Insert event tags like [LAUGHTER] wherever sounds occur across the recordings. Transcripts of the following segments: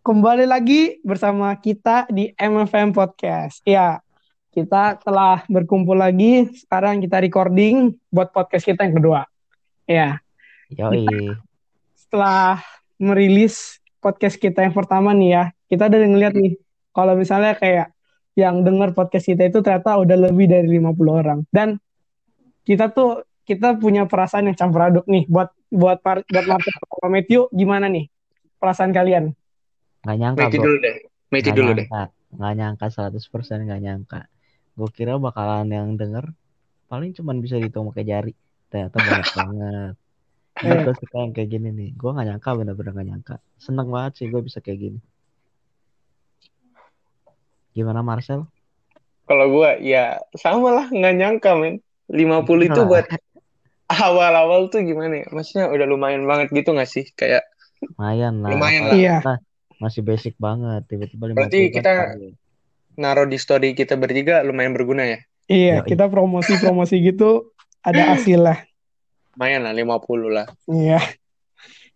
kembali lagi bersama kita di MFM Podcast. Ya, kita telah berkumpul lagi. Sekarang kita recording buat podcast kita yang kedua. Ya, Yoi. setelah merilis podcast kita yang pertama nih ya, kita udah ngeliat nih, kalau misalnya kayak yang denger podcast kita itu ternyata udah lebih dari 50 orang. Dan kita tuh kita punya perasaan yang campur aduk nih buat buat buat Martin sama Matthew gimana nih perasaan kalian? Nggak nyangka, Meti bro. dulu deh. Meti Nggak dulu deh. nyangka. Nggak nyangka 100% nggak nyangka. Gue kira bakalan yang denger paling cuman bisa dihitung pakai jari. Ternyata banyak [LAUGHS] banget. Ini Eh. gue suka yang kayak gini nih. Gue nggak nyangka, bener-bener nggak nyangka. Seneng banget sih gue bisa kayak gini. Gimana Marcel? Kalau gua ya sama lah nggak nyangka men. 50 itu Nah. buat [LAUGHS] awal-awal tuh gimana ya? Maksudnya udah lumayan banget gitu nggak sih? Kayak Lumayan lah. Lumayan lah. kita masih basic banget. Tiba-tiba 50 Berarti kita- kaget. naruh di story kita bertiga lumayan berguna ya. Iya, Yoi. kita promosi-promosi gitu ada hasil lah. Lumayan lah 50 lah. Iya.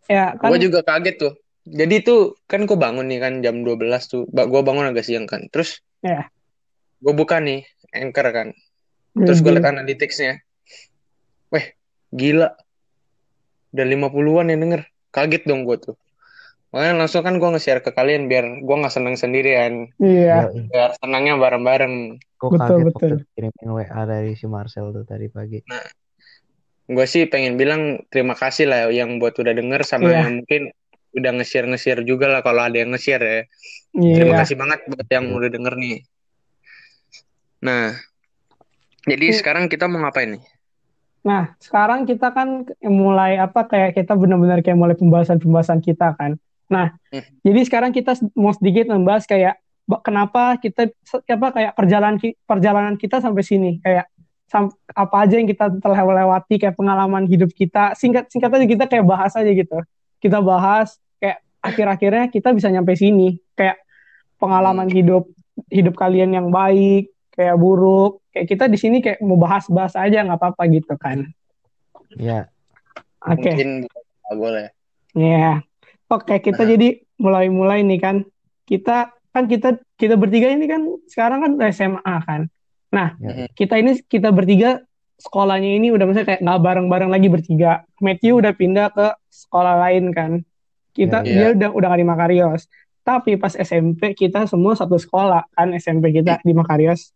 Ya, kan Gua juga kaget tuh. Jadi tuh kan gua bangun nih kan jam 12 tuh. Gua bangun agak siang kan. Terus Iya. gua buka nih Anchor kan. Terus gue liat analytics-nya. Weh, gila. Udah 50-an yang denger. Kaget dong gue tuh. Makanya langsung kan gue nge-share ke kalian biar gue nggak seneng sendirian. Iya. Biar senangnya bareng-bareng. Gue Betul, kaget betul. waktu kirimin WA dari si Marcel tuh tadi pagi. Gue sih pengen bilang terima kasih lah yang buat udah denger sama Iya. yang mungkin udah nge-share nge-share juga lah kalau ada yang nge-share ya. Terima iya. kasih banget buat yang udah denger nih. Nah, jadi Hmm. sekarang kita mau ngapain nih? Nah, sekarang kita kan mulai apa kayak kita benar-benar kayak mulai pembahasan-pembahasan kita kan. Nah, Hmm. jadi sekarang kita mau sedikit membahas kayak kenapa kita apa kayak perjalanan perjalanan kita sampai sini. Kayak sam- apa aja yang kita telah lewati kayak pengalaman hidup kita. Singkat singkat aja kita kayak bahas aja gitu. Kita bahas kayak akhir-akhirnya kita bisa nyampe sini. Kayak pengalaman hidup hidup kalian yang baik kayak buruk. Kayak kita di sini kayak mau bahas-bahas aja nggak apa-apa gitu kan. Iya. oke. Mungkin nggak boleh. ya oke kita Nah. jadi mulai-mulai nih kan. Kita kan kita kita bertiga ini kan sekarang kan SMA kan. Nah Ya. kita ini kita bertiga sekolahnya ini udah misalnya kayak nggak bareng-bareng lagi bertiga. Matthew udah pindah ke sekolah lain kan. Kita Ya, dia udah udah nggak di Makarios. Tapi pas SMP kita semua satu sekolah kan SMP kita di Makarios.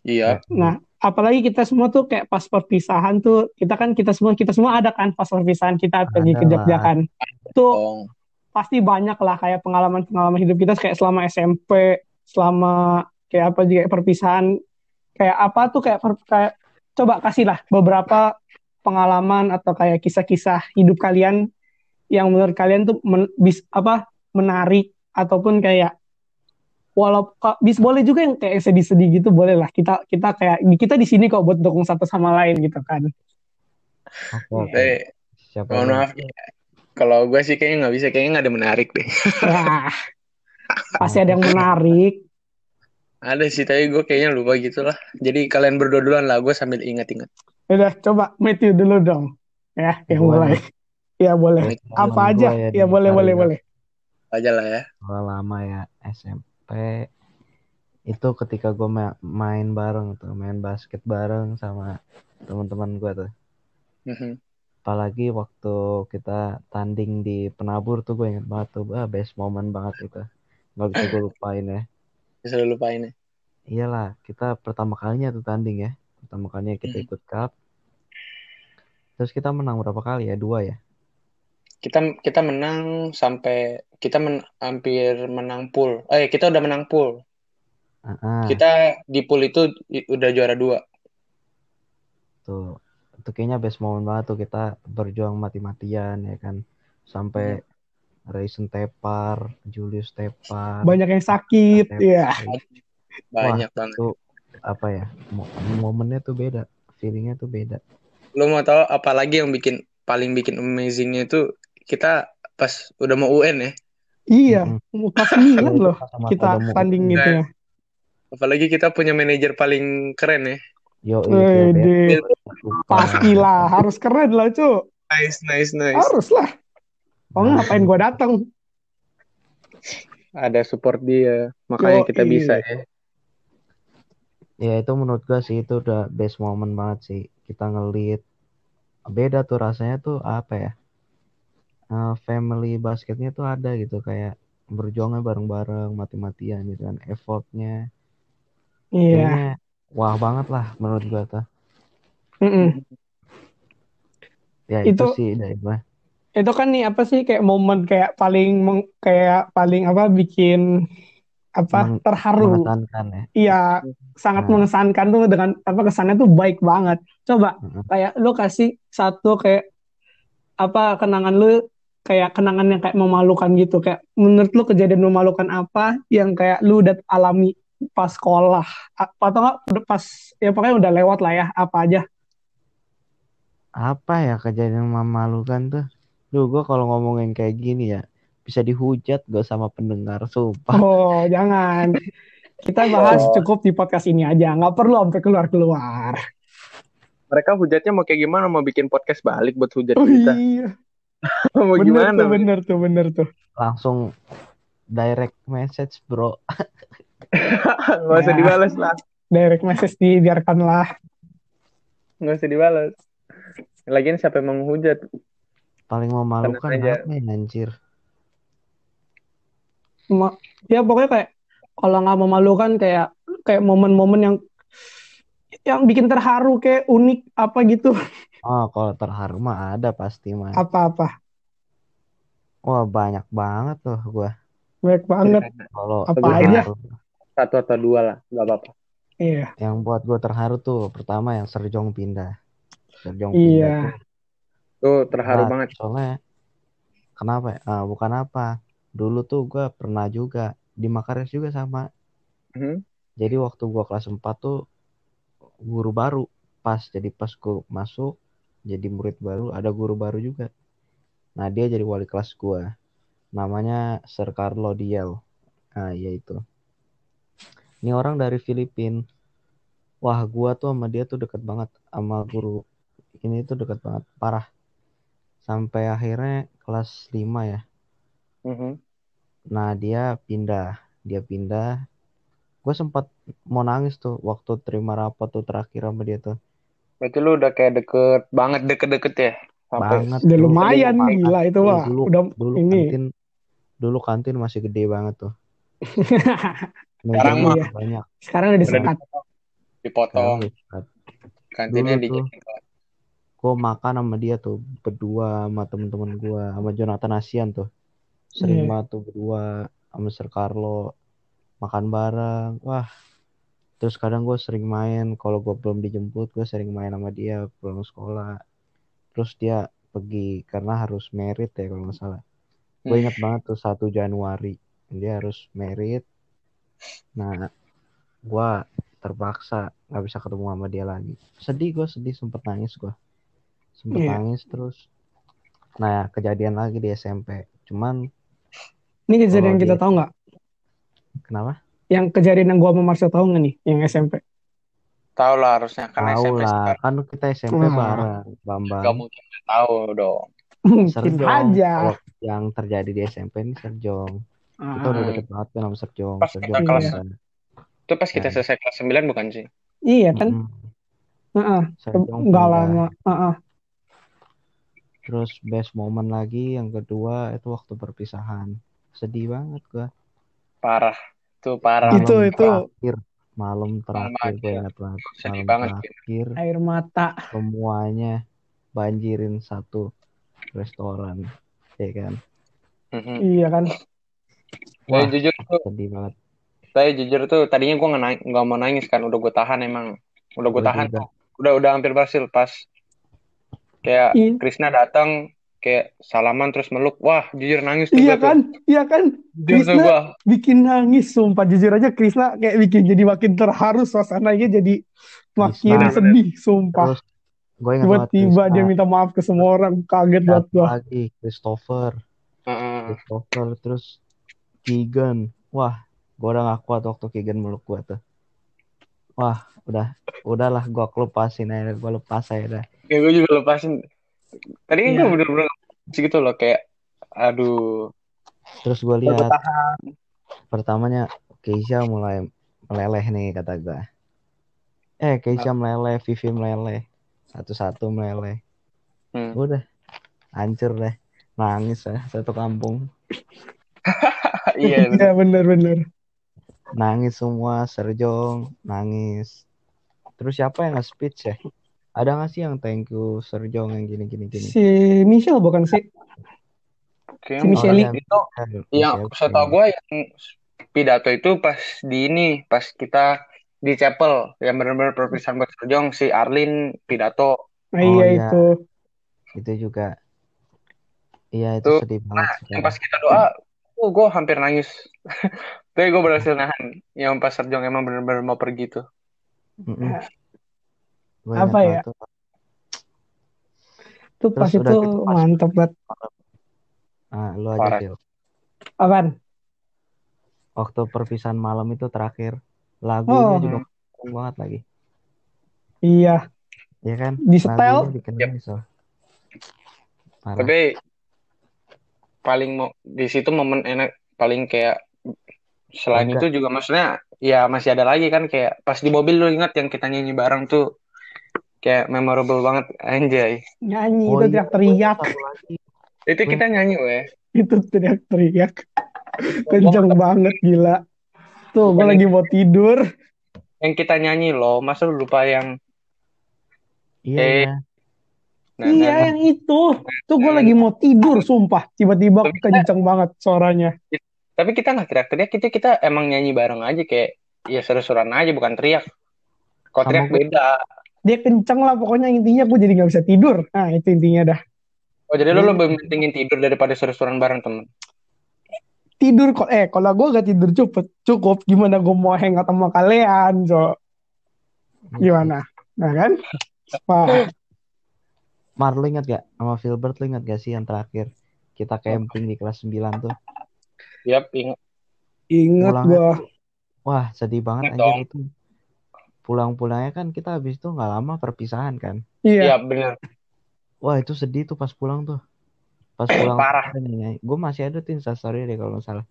Iya. Nah, apalagi kita semua tuh kayak pas perpisahan tuh, kita kan kita semua kita semua ada kan pas perpisahan kita pergi ke Jogja kan. Itu Oh. pasti banyak lah kayak pengalaman-pengalaman hidup kita kayak selama SMP, selama kayak apa juga perpisahan kayak apa tuh kayak per- kayak coba kasih lah beberapa pengalaman atau kayak kisah-kisah hidup kalian yang menurut kalian tuh men- bis apa menarik ataupun kayak walau ka- bis boleh juga yang kayak sedih-sedih gitu boleh lah kita kita kayak kita di sini kok buat dukung satu sama lain gitu kan Oke. Eh, Siapa mohon maaf ya. Kalau gue sih kayaknya nggak bisa, kayaknya nggak ada menarik deh. Wah, pasti ada yang menarik Ada sih, tapi gue kayaknya lupa gitu lah. Jadi kalian berdua duluan lah, gue sambil ingat-ingat. udah coba Matthew dulu dong ya yang mulai ya boleh apa aja ya boleh boleh Makarios. boleh aja lah ya. Lama ya SMP itu ketika gue main bareng tuh main basket bareng sama teman-teman gue tuh. Mhm. apalagi waktu kita tanding di penabur tuh gue inget banget tuh ah, best moment banget itu. Nggak bisa gue lupain ya. [CLEARS THROAT] Bisa lu lupain ya. iyalah kita pertama kalinya tuh tanding ya. Pertama kalinya kita Hmm. ikut cup. Terus kita menang berapa kali ya? Dua ya Kita kita menang sampai kita men- hampir menang pool. Eh, kita udah menang pool. Ah, Kita di pool itu udah juara dua. tuh itu kayaknya best moment banget tuh kita berjuang mati-matian ya kan sampai Raisin Tepar Julius Tepar banyak yang sakit ya Banyak banget. tuh apa ya mo- momennya tuh beda feelingnya tuh beda Lu mau tahu apa lagi yang bikin paling bikin amazingnya itu kita pas udah mau UN ya. iya Mm-mm. mau kelas 9 loh kita tanding gitu ya Apalagi kita punya manajer paling keren ya. Yo, Wede. pastilah harus keren lah cu Nice, nice, nice. harus lah oh ngapain gua datang ada support dia makanya kita Yoi. bisa ya Ya itu menurut gua sih itu udah best moment banget sih kita ngelit. Beda tuh rasanya tuh apa ya? Eh, family basketnya tuh ada gitu kayak berjuangnya bareng-bareng, mati-matian gitu kan, effortnya. Iya. Kayaknya wah banget lah menurut gua tuh. Mm-mm. Ya itu, Itu- sih dari gua. Itu kan nih apa sih kayak momen kayak paling meng- kayak paling apa bikin apa Meng- terharu. Mengesankan ya. Iya, sangat Nah. mengesankan tuh dengan apa kesannya tuh baik banget. Coba kayak lu kasih satu kayak apa kenangan lu kayak kenangan yang kayak memalukan gitu. Kayak menurut lu kejadian memalukan apa yang kayak lu udah alami pas sekolah? Atau enggak udah pas ya pokoknya udah lewat lah ya apa aja. Apa ya kejadian memalukan tuh? Duh, gua kalau ngomongin kayak gini ya bisa dihujat gak sama pendengar, sumpah. oh jangan. Kita bahas Oh. cukup di podcast ini aja. Nggak perlu sampai keluar keluar mereka hujatnya mau kayak gimana? Mau bikin podcast balik buat hujat oh kita? iya [LAUGHS] mau bener gimana tuh bener tuh bener tuh Langsung direct message, bro. [LAUGHS] nggak usah Ya. dibalas lah direct message dibiarkanlah nggak usah dibalas lagian siapa yang mau menghujat Paling memalukan aja. apa ya, anjir? Ma- ya pokoknya kayak kalau nggak memalukan kayak kayak momen-momen yang yang bikin terharu kayak unik apa gitu [LAUGHS] Oh, kalau terharu mah ada pasti mah. apa-apa Wah, banyak banget tuh gua. baik banget Kalau Apa aja? terharu. satu atau dua lah nggak apa-apa iya Yang buat gua terharu tuh pertama yang Serjong pindah. Serjong Iya. pindah tuh. tuh terharu Nah, banget Soalnya kenapa ya? Ah, bukan apa. Dulu tuh gua pernah juga di Makares juga sama. Mhm. Jadi waktu gua kelas 4 tuh guru baru pas jadi pas gua masuk jadi murid baru ada guru baru juga. Nah, dia jadi wali kelas gua. Namanya Sir Carlo Diel. Nah, iya itu. Ini orang dari Filipina. Wah, gua tuh sama dia tuh deket banget sama guru ini tuh deket banget, parah. Sampai akhirnya kelas 5 ya. Mhm. Nah, dia pindah. Dia pindah. Gue sempat mau nangis tuh waktu terima rapat tuh terakhir sama dia tuh. Berarti lu udah kayak deket banget deket-deket ya sampai Banget. udah tuh. lumayan Dulu gila itu wah dulu, udah dulu ini kantin dulu kantin masih gede banget tuh. [LAUGHS] Sekarang mah- banyak. sekarang udah disekat dipotong kantinnya Dulu tuh. dikit Gue makan sama dia tuh berdua sama temen-temen gue sama Jonathan Asian tuh. Sering Iya. banget tuh berdua sama Sir Carlo makan bareng. Wah. Terus kadang gue sering main kalau gue belum dijemput gue sering main sama dia pulang sekolah. Terus dia pergi karena harus merit ya kalau nggak salah. Gue Hmm. ingat banget tuh 1 Januari dia harus merit. Nah, gue terpaksa nggak bisa ketemu sama dia lagi. Sedih gue sedih sempet nangis gue. Sempet Iya. nangis terus. Nah, kejadian lagi di SMP. Cuman ini kejadian kita dia- tahu nggak kenapa? Yang kejadian yang gua sama Marcel tahu nggak nih yang SMP tahu lah harusnya kan Tahu SMP lah, sekarang kan kita SMP Wah. bareng, Bambang. nggak mungkin tahu dong mungkin Serjong. aja Kalau yang terjadi di SMP ini Serjong. Kita udah Ah, deket banget kan sama Serjong. Pas Serjong kita kelas- pindah. itu pas kita Nah. selesai kelas 9 bukan sih iya kan pindah. lama Heeh. Terus best moment lagi yang kedua itu waktu perpisahan. Sedih banget gua. parah tuh parah Itu- Malam itu. terakhir, malam terakhir gue terakhir. ingat banget. Sedih Malam banget, terakhir air mata semuanya banjirin satu restoran, ya kan? Mhm. iya kan Saya Wah, jujur tuh sedih banget. saya jujur tuh tadinya gue nggak nang- nggak mau nangis kan udah gue tahan emang udah gue Gua tahan juga. udah udah hampir berhasil pas kayak Iya. Krisna datang kayak salaman terus meluk wah jujur nangis tuh iya gua tuh. kan? Iya kan? Jujur Krisna- gua. bikin nangis sumpah. Jujur aja Krisna kayak bikin jadi makin terharu suasananya jadi makin Krisna. sedih sumpah. Terus gue ingat banget tiba-tiba dia minta maaf ke semua orang kaget banget gua. lagi Christopher. Heeh. Christopher terus Keegan. Wah gue udah gak kuat waktu Keegan meluk gue tuh. Wah udah udahlah gue lepasin aja gue lepas aja dah. Kayak gue juga lepasin tadi kan Iya. gue bener-bener segitu loh kayak aduh. Terus gue lihat pertamanya Keisha mulai meleleh nih kata gue eh Keisha meleleh Vivi meleleh satu-satu meleleh. Hmm. udah hancur deh. Nangis ya satu kampung. [LAUGHS] Iya, bener. Iya bener-bener. nangis semua Serjong nangis. Terus siapa yang nge-speech ya ada nggak sih yang thank you Serjong yang gini gini gini Si Michelle bukan sih? Oke, Si Michelle yang- itu yang Michelle. setahu gue yang pidato itu pas di ini pas kita di chapel yang benar-benar perpisahan buat Serjong si Arlin pidato Nah, Oh, iya iya. itu. itu juga iya itu Tuh, sedih banget sih, yang pas kita doa oh gue hampir nangis [LAUGHS] tapi gue berhasil nahan yang pas Serjong emang benar-benar mau pergi tuh Mm-mm. Gua Apa ya? banget tuh. Tuh pas itu gitu mantep banget. Nah, lu aja Parah. Phil. Apaan? Waktu perpisahan malam itu terakhir lagunya Oh. juga keren banget lagi. Iya. Ya kan? Di setel. Dikenal so. Tapi paling mau di situ momen enak paling kayak selain Enggak. itu juga maksudnya ya masih ada lagi kan kayak pas di mobil lu ingat yang kita nyanyi bareng tuh kayak memorable banget anjay Nyanyi Oh itu iya, teriak-teriak. itu kita nyanyi weh itu teriak-teriak. Kenceng banget gila. Tuh gue lagi mau tidur. yang kita nyanyi loh masa lu lupa yang Iya, Eh, iya. nah, iya nah, yang itu. Tuh gue lagi mau tidur sumpah. Tiba-tiba kenceng banget suaranya. tapi kita nggak teriak-teriak kita kita emang nyanyi bareng aja kayak ya seru-seruan aja bukan teriak kalau Sama teriak beda Dia kenceng lah pokoknya intinya gue jadi nggak bisa tidur. Nah itu intinya dah. oh jadi lu Iya. lebih mentingin tidur daripada seru-seruan bareng temen Tidur kok. Eh kalau gue gak tidur cukup, cukup gimana gue mau hangout sama kalian. So gimana? Nah kan? Wah, Mar, lu ingat gak? Sama Filbert, lu ingat gak sih yang terakhir? Kita camping di kelas 9 tuh. Yap, ingat inget gue. tuh, wah sedih banget Ingat anjir itu. Pulang-pulangnya kan kita habis itu nggak lama perpisahan kan. Iya. Iya bener Wah itu sedih tuh pas pulang tuh. Pas pulang Parah. Gue masih ada tuh instastory deh kalau nggak salah.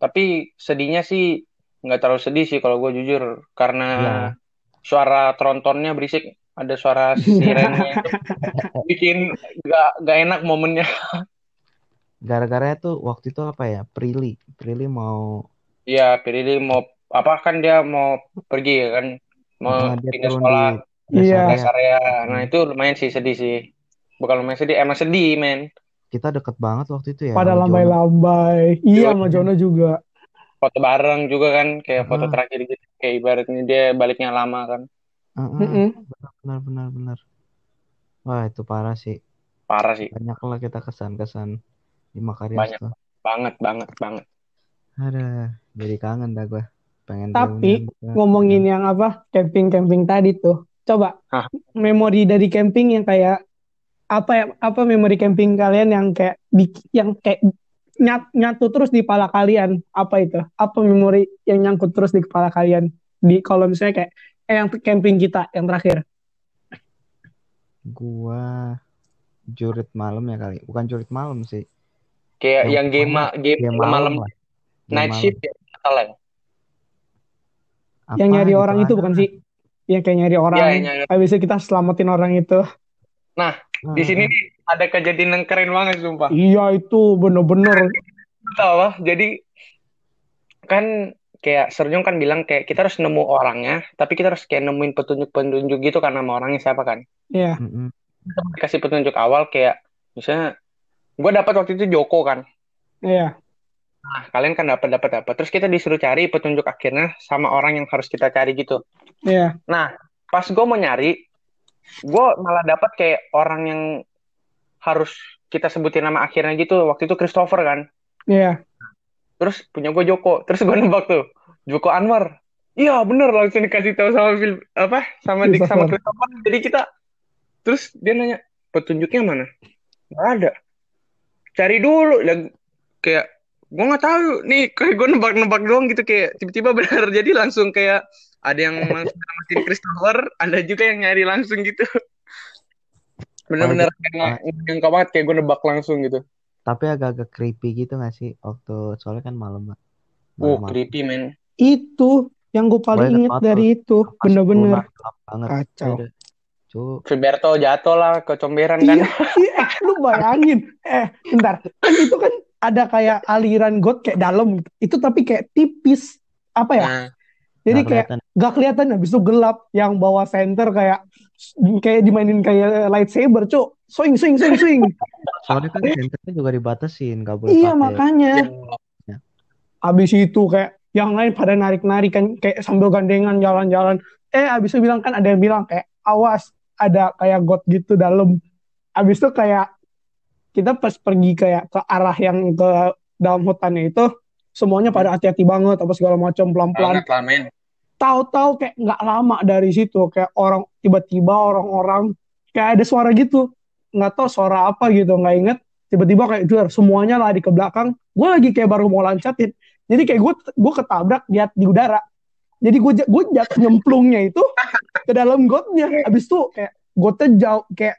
Tapi sedihnya sih nggak terlalu sedih sih kalau gue jujur karena Iya. suara trontonnya berisik, ada suara sirennya itu [LAUGHS] bikin gak, gak enak momennya. Gara-gara tuh waktu itu apa ya? Prilly. Prilly mau Iya, Pirili mau apa kan dia mau pergi ya kan, mau Nah, pindah sekolah di rest Iya. area. Nah itu lumayan sih sedih sih. Bukan lumayan sedih, emang sedih men. Kita deket banget waktu itu ya. Pada lambai-lambai. Iya sama Jono juga. Foto bareng juga kan, kayak foto Ah. terakhir gitu. Kayak ibaratnya dia baliknya lama kan. Heeh, Mm-mm. benar benar benar. Wah itu parah sih. Parah sih, Banyak lah kita kesan-kesan di Makarios Banyak. tuh. banget banget banget. Ada, jadi kangen dah gue. Pengen Tapi. Ngomongin yang apa? Camping-camping tadi tuh. Coba Hah? memori dari camping yang kayak apa ya? Apa memori camping kalian yang kayak di, yang kayak nyat, nyatu terus di kepala kalian? Apa itu? Apa memori yang nyangkut terus di kepala kalian? Di kalau misalnya kayak eh yang camping kita yang terakhir. Gua jurit malam ya kali. Bukan jurit malam sih. Kayak Yang yang game game Game malam, malam lah. Game night malam. shift ya, salah ya. yang Apa nyari gitu orang itu bukan sih? Yang kayak nyari orang. Iya, yang nyari- Habis itu kita selamatin orang itu. Ah, Di sini nih ada kejadian yang keren banget sumpah. Iya itu bener-bener. Tahu apa? Jadi kan kayak Serjong kan bilang kayak kita harus nemu orangnya, tapi kita harus kayak nemuin petunjuk-petunjuk gitu kan nama orangnya siapa kan. Iya. Mm-mm. Kasih petunjuk awal kayak misalnya gue dapat waktu itu Joko kan. Iya. Nah, kalian kan dapat dapat dapat. Terus kita disuruh cari petunjuk akhirnya sama orang yang harus kita cari gitu. Iya. Nah, pas gue mau nyari, gue malah dapat kayak orang yang harus kita sebutin nama akhirnya gitu. Waktu itu Christopher kan. Iya. Terus punya gue Joko. Terus gue nebak tuh, Joko Anwar. Iya bener langsung dikasih tahu sama Phil, apa sama Dik sama Christopher. Christopher. Jadi kita terus dia nanya petunjuknya mana? Gak ada. Cari dulu. Dan kayak gue nggak tahu nih kayak gue nebak-nebak doang gitu kayak tiba-tiba benar [LAUGHS] jadi langsung kayak ada yang langsung namatin Christopher ada juga yang nyari langsung gitu [LAUGHS] bener-bener kayak yang banget kayak gue nebak langsung gitu tapi agak-agak creepy gitu gak sih waktu soalnya kan malam Oh, malam creepy men. Itu yang gue paling Gua inget dari itu, bener-bener kacau. Udah. Cu, Fiberto jatuh lah ke comberan Iya, kan. iya, eh, lu bayangin. Eh, bentar. Kan itu kan ada kayak aliran got kayak dalam gitu. Itu tapi kayak tipis. Apa ya? Nah, Jadi nggak kayak kelihatan. gak kelihatan habis itu gelap yang bawa center kayak kayak dimainin kayak lightsaber, cuk. Swing, swing, swing, swing. [LAUGHS] soalnya kan senternya juga dibatasin gak boleh iya, pakai makanya. yang Habis itu kayak yang lain pada narik-narik kan kayak sambil gandengan jalan-jalan. Eh, habis itu bilang kan ada yang bilang kayak awas ada kayak got gitu dalam. Habis itu kayak kita pas pergi kayak ke arah yang ke dalam hutannya itu semuanya pada hati-hati banget apa segala macam pelan-pelan. Tahu-tahu kayak nggak lama dari situ kayak orang tiba-tiba orang-orang kayak ada suara gitu. Nggak tahu suara apa gitu nggak inget tiba-tiba kayak duar semuanya lari ke belakang. Gue lagi kayak baru mau loncatin jadi kayak gue gue ketabrak di, di udara. Jadi gue gue jatuh nyemplungnya itu [LAUGHS] ke dalam gotnya. Habis itu kayak gotnya jauh kayak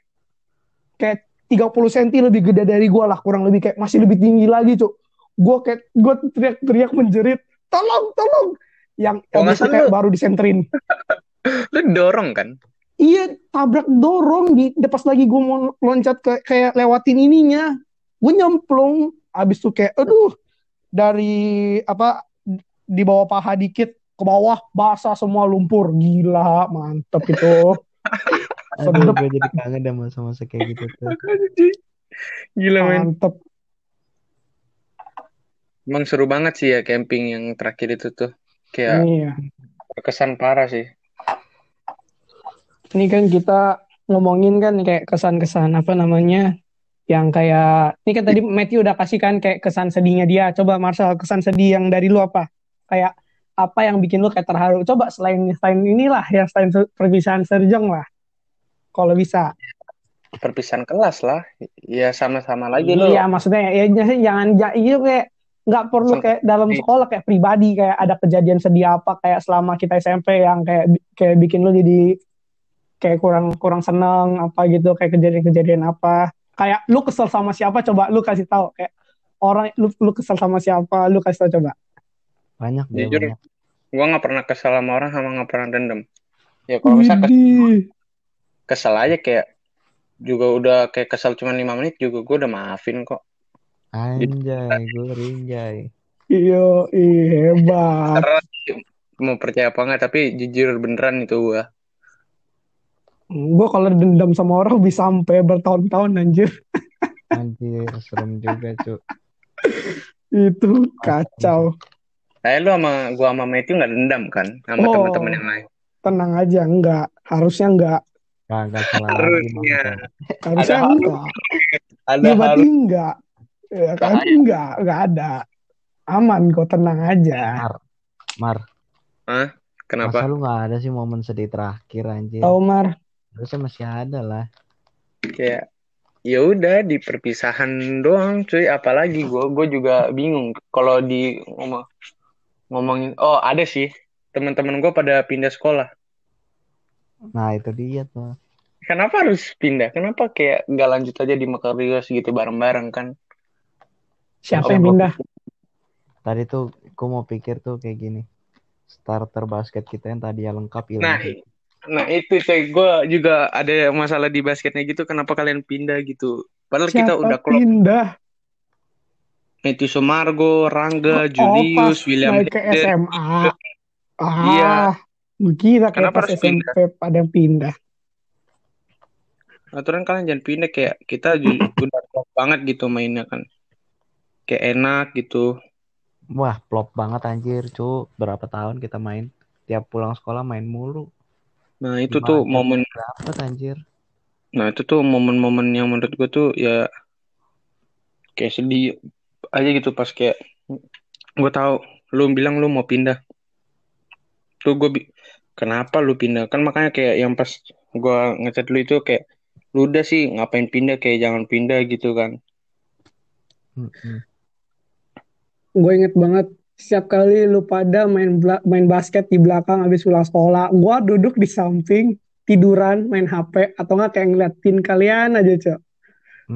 kayak 30 cm lebih gede dari gue lah kurang lebih kayak masih lebih tinggi lagi cuk gue kayak gue teriak-teriak menjerit tolong tolong yang Oh, kayak lu- baru disenterin [LAUGHS] Lu dorong kan? Iya, tabrak dorong di de- pas lagi gue mau loncat ke kayak lewatin ininya. Gue nyemplung, abis itu kayak aduh dari apa di bawah paha dikit ke bawah basah semua lumpur. Gila, mantep itu. [LAUGHS] Aduh, gue jadi kangen deh masa-masa kayak gitu tuh. [LAUGHS] Gila men. Mantep. Emang seru banget sih ya camping yang terakhir itu tuh. Kayak Iya. berkesan parah sih. Ini kan kita ngomongin kan kayak kesan-kesan apa namanya yang kayak ini kan tadi Matthew udah kasih kan kayak kesan sedihnya dia. Coba Marcel kesan sedih yang dari lu apa? Kayak apa yang bikin lu kayak terharu? Coba selain selain inilah ya selain se- perpisahan serjeng lah. Kalau bisa. Perpisahan kelas lah. Ya sama-sama lagi lu. Iya, maksudnya ya jangan jangan ja- itu kayak nggak perlu kayak dalam sekolah kayak pribadi kayak ada kejadian sedih apa kayak selama kita SMP yang kayak kayak bikin lu jadi kayak kurang kurang seneng apa gitu kayak kejadian-kejadian apa kayak lu kesel sama siapa coba lu kasih tahu kayak orang lu lu kesel sama siapa lu kasih tahu coba Banyak deh, Jujur. banyak. Gua nggak pernah kesal sama orang sama nggak pernah dendam. Ya kalau Widih. Kesel aja kayak juga udah kayak kesel cuma lima menit juga gue udah maafin kok. Anjay, gue rinjay. iya ih, hebat Karena mau percaya apa enggak tapi jujur beneran itu gua. gue kalau dendam sama orang bisa sampai bertahun-tahun anjir Anjir, serem juga, Cuk. itu kacau Saya lu sama gua sama Matthew nggak dendam kan sama Oh. teman-teman yang lain. tenang aja enggak harusnya enggak Kagak salah Harusnya. Harusnya Ada enggak Ada Ya berarti harus enggak. Ya kan Enggak enggak, enggak ada. Aman kok, tenang aja. Mar, Mar, kenapa? masa lu gak ada sih momen sedih terakhir, anjir? Tahu Mar, Harusnya masih ada lah. Kayak ya udah di perpisahan doang cuy apalagi gua gua juga bingung kalau di ngomong ngomongin oh ada sih teman-teman gua pada pindah sekolah Nah, itu dia tuh. kenapa harus pindah kenapa kayak nggak lanjut aja di Makarios gitu bareng-bareng kan siapa Oh, yang pindah? Tadi tuh, gue mau pikir tuh kayak gini. Starter basket kita yang tadi ya lengkap hilang. nah nah itu cuy gua juga ada masalah di basketnya gitu kenapa kalian pindah gitu padahal kita Siapa udah klop pindah? itu Sumargo Rangga Oh, Julius William naik ke. SMA. Ah, Iya. Kira kayak Kenapa pas harus SMP pada yang pindah. aturan kalian jangan pindah kayak kita [CLEARS THROAT] udah klop banget gitu mainnya kan kayak enak gitu Wah, plop banget anjir, cu. Berapa tahun kita main? Tiap pulang sekolah main mulu. nah itu Lima tuh momen Dapat anjir. nah itu tuh momen-momen yang menurut gue tuh ya kayak sedih aja gitu pas kayak gue tahu lu bilang lu mau pindah tuh gue bi- kenapa lu pindah kan makanya kayak yang pas gue ngechat lu itu kayak lu udah sih ngapain pindah kayak jangan pindah gitu kan Mm-mm. Gue inget banget setiap kali lu pada main main basket di belakang habis pulang sekolah, gue duduk di samping tiduran main HP atau enggak kayak ngeliatin kalian aja cok.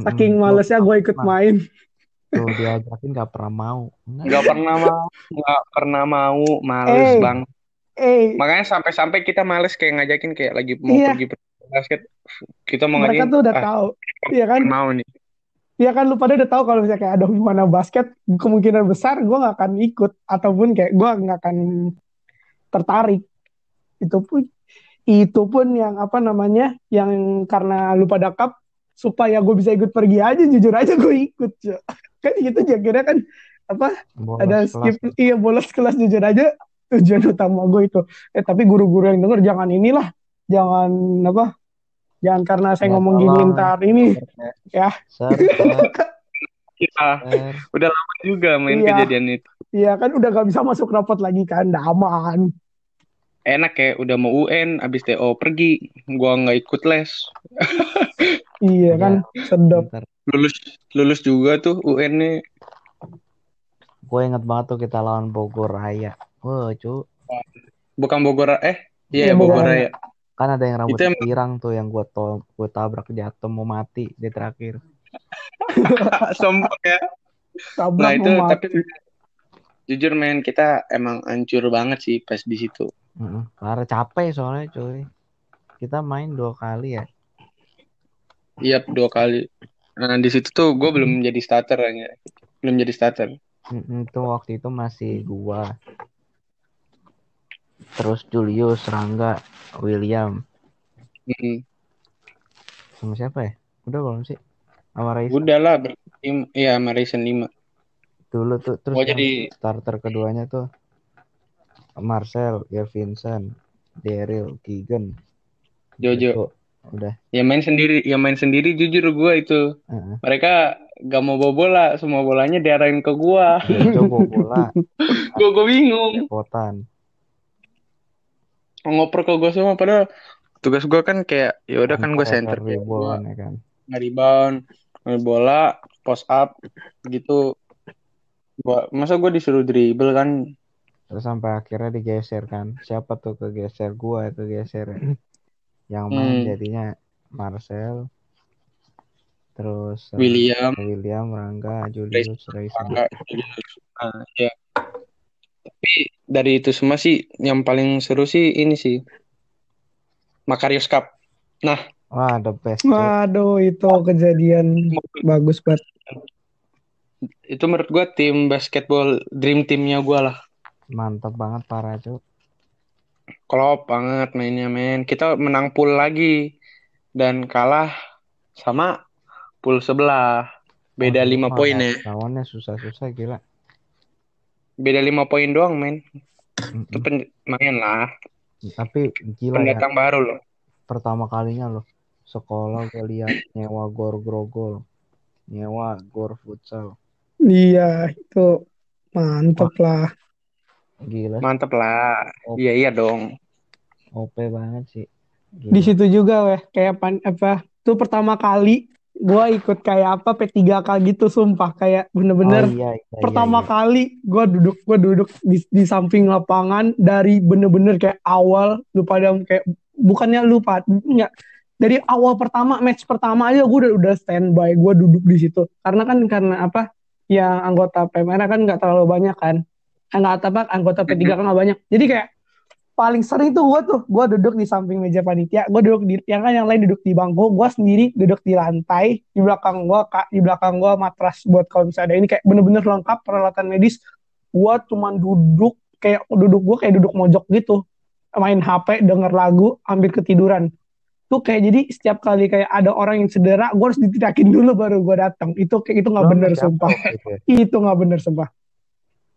Saking malesnya gue ikut main. tuh diajakin nggak pernah mau Enggak. Nggak pernah mau, nggak pernah mau, males Eh. bang. Eh, Makanya sampai-sampai kita males kayak ngajakin kayak lagi mau Iya. pergi basket, kita mau mereka ngajakin, tuh udah ah, tahu. Iya kan? mau nih. Iya kan lu pada udah tahu kalau misalnya kayak ada gimana basket, kemungkinan besar gue nggak akan ikut ataupun kayak gue nggak akan tertarik. Itu pun itu pun yang apa namanya yang karena lu pada cup supaya gue bisa ikut pergi aja jujur aja gue ikut [LAUGHS] kan gitu aja kira kan apa Bolos ada kelas. skip iya bolos kelas jujur aja tujuan utama gue itu eh tapi guru-guru yang denger jangan inilah jangan apa jangan karena saya Ya, ngomong gini ntar ini Ya. [LAUGHS] Kita ser. udah lama juga main Iya. kejadian itu. Iya kan udah gak bisa masuk rapat lagi kan, udah aman. Enak ya, udah mau UN, abis TO pergi, gua nggak ikut les. [LAUGHS] Iya kan, sedap. Bentar. Lulus lulus juga tuh UN nih. Gue inget banget tuh kita lawan Bogor Raya. Wah, cu. Bukan Bogor eh iya Iya, Bogor. Raya. Kan ada yang rambut emang- pirang tuh yang gue to gue tabrak jatuh mau mati di terakhir. [LAUGHS] Sombong ya. Tabrak Nah itu mau tapi mati. jujur men kita emang hancur banget sih pas di situ. Heeh. Karena capek soalnya cuy. Kita main dua kali ya. Iya dua kali. Nah di situ tuh gue belum jadi starter ya. Belum jadi starter. Mm-mm, Itu waktu itu masih gua. Terus Julius, Rangga, William. Mm-mm. Sama siapa ya? Udah belum sih? Sama Raisa. Udah lah bertim iya sama Ryzen 5. Dulu tuh terus Gua yang jadi- starter keduanya tuh Marcel, ya Vincent, Daryl, Keegan, Jojo. Jojo. Udah. Ya main sendiri, ya main sendiri jujur gue itu. Heeh. Mereka gak mau bawa bola, semua bolanya diarahin ke gua. Jojo bawa bola, [LAUGHS] Gue gue bingung. potan. Ngoper ke gua semua padahal tugas gua kan kayak ya udah kan gue center gua rebound ya kan. ngambil bola, post up gitu. Gua masa gua disuruh dribble kan Terus sampai akhirnya digeser kan. Siapa tuh kegeser? Gua kegeser. ya. Yang main Hmm. jadinya Marcel. Terus eh, William William, Rangga, Julius, Raisa. Angga Nah, ya. Tapi dari itu semua sih yang paling seru sih ini sih Makarios Cup. Wah, the best. Waduh, itu kejadian bagus banget. Itu menurut gua tim basketball dream teamnya gua lah. Mantap banget parah cuy. Klop banget mainnya men. Kita menang pool lagi dan kalah sama pool sebelah. Beda lima wah, poin ya. Lawannya susah-susah gila. Beda lima poin doang men. Itu pen- main lah. Tapi gila ya. Pendatang baru loh. Pertama kalinya loh. Sekolah gue lihat nyewa gor grogol. Nyewa gor futsal. Iya, itu mantep lah. Gila. Mantep lah. Oh. Iya iya dong. OP banget sih. Gila. Di situ juga weh, kayak pan, apa, tuh pertama kali gua ikut kayak apa P3K gitu sumpah. Kayak Oh bener-bener iya, iya, pertama iya, kali gua duduk gua duduk di, di samping lapangan dari bener-bener kayak awal lu pada kayak bukannya lupa enggak. Dari awal pertama match pertama aja gue udah udah standby gue duduk di situ. Karena kan karena apa yang anggota PMR kan nggak terlalu banyak kan. Nggak apa anggota P3 kan nggak banyak. Jadi kayak paling sering tuh gue tuh gue duduk di samping meja panitia gue duduk di yang kan yang lain duduk di bangku gue sendiri duduk di lantai di belakang gue kak di belakang gue matras buat kalau misalnya ada ini kayak bener-bener lengkap peralatan medis. Gue cuman duduk kayak duduk gue kayak duduk mojok gitu main HP denger lagu hampir ketiduran. Tuh kayak jadi setiap kali kayak ada orang yang cedera gue harus ditirakin dulu baru gue datang. Itu kayak itu nggak bener sumpah. ya? [LAUGHS] itu nggak bener sumpah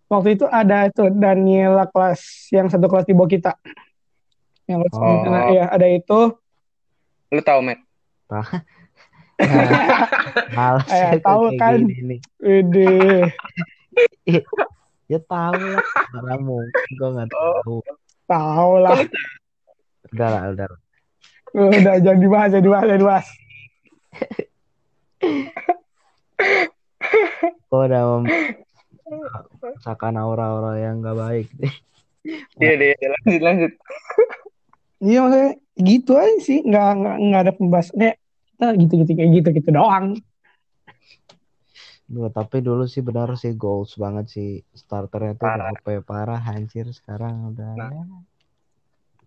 waktu itu ada itu Daniela kelas yang satu kelas di bawah kita yang kelas Oh. nah, ya ada itu Lu tahu Matt? [LAUGHS] Males Eh, aku tahu kayak kan. gini nih. ide [LAUGHS] Ya tahu lah. Mana mungkin gue nggak tahu. tahu lah Udah lah, udah. lah. udah jangan dibahas jangan dibahas jangan dibahas Kok udah merasakan aura-aura yang nggak baik nih. [LAUGHS] Iya deh, lanjut lanjut. iya maksudnya gitu aja sih nggak nggak nggak ada pembahasan kayak kita gitu gitu kayak gitu gitu doang Duh, tapi dulu sih benar sih goals banget sih starternya tuh Parah. OP parah anjir sekarang udah Nah. ya.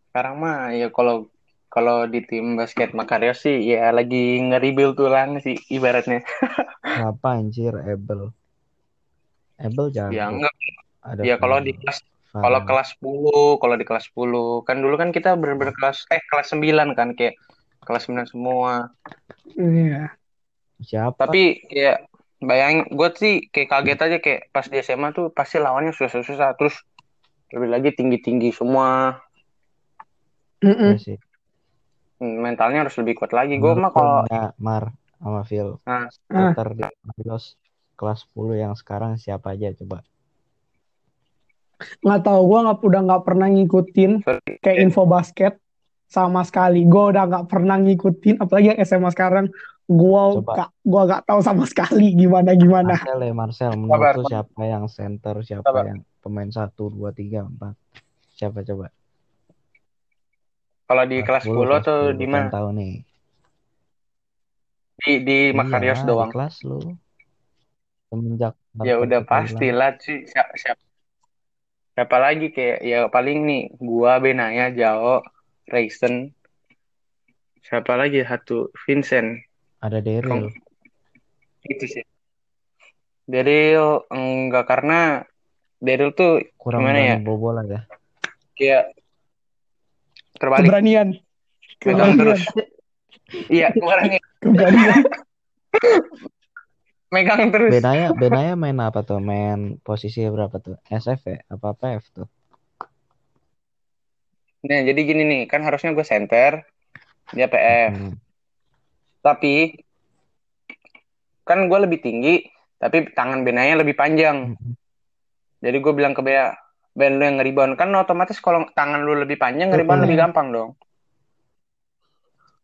Sekarang mah ya kalau kalau di tim basket Makario sih ya lagi nge-rebuild tulang sih ibaratnya. [LAUGHS] Siapa anjir Abel Abel jago Ya enggak ada ya kalau di kelas kalau Farhan. kelas 10, kalau di kelas 10 kan dulu kan kita bener-bener kelas eh kelas 9 kan kayak kelas 9 semua. Iya. siapa Tapi kayak bayangin gue sih kayak kaget aja kayak pas di SMA tuh pasti lawannya susah-susah terus lebih lagi tinggi-tinggi semua ya sih Hmm, mentalnya harus lebih kuat lagi. Gue mah kalau ya, Mar sama Phil nah, Ah. starter di Marios kelas 10 yang sekarang siapa aja coba? Nggak tahu gue nggak udah nggak pernah ngikutin kayak info basket sama sekali. Gue udah nggak pernah ngikutin apalagi yang SMA sekarang. Gue gak gue nggak tahu sama sekali gimana gimana. Marcel ya Marcel. Menurut Sabar, lu sabar. siapa yang center siapa Sabar. yang pemain 1 2 3 4 siapa coba? Kalau di kelas 10 kelas atau 10, di kan mana? tahu nih. Di di Makarios Iyalah, doang. di kelas lu semenjak Ya udah kita pasti hilang. lah sih siapa, siapa siapa lagi kayak ya paling nih gua Benaya Jao Rayson. Siapa lagi? Satu Vincent. Ada Daryl. Itu sih. Daryl enggak karena Daryl tuh kurang Gimana ya? bobolan ya. Kayak terbalik. Keberanian. Megang keberanian. Terus iya kemarin keberanian [LAUGHS] megang terus. Benaya Benaya main apa tuh? Main posisi berapa tuh? SF ya? Apa PF tuh? Nah jadi gini nih. Kan harusnya gue center dia PF Hmm. tapi kan gue lebih tinggi tapi tangan Benaya lebih panjang. Hmm. jadi gue bilang ke Bea Ben lu yang nge-rebound. Kan otomatis kalau tangan lu lebih panjang Betul. lebih gampang dong.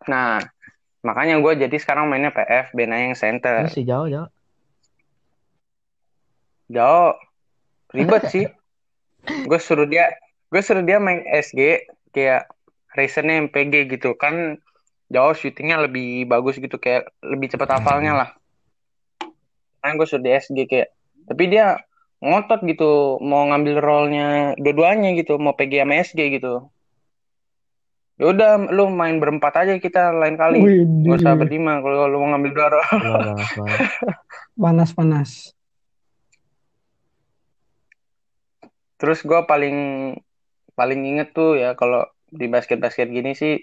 Nah makanya gue jadi sekarang mainnya PF Benaya yang center. Si jauh jauh jauh. Ribet sih. [LAUGHS] Gue suruh dia gue suruh dia main SG kayak racernya MPG gitu. Kan jauh shootingnya lebih bagus gitu kayak lebih cepat hafalnya lah. Kan gue suruh di SG kayak tapi dia ngotot gitu mau ngambil role-nya dua-duanya gitu mau PG sama SG gitu. Ya udah lu main berempat aja kita lain kali. Widih. gak usah berlima kalau lu mau ngambil dua role. [LAUGHS] Panas panas panas Terus gue paling paling inget tuh ya kalau di basket-basket gini sih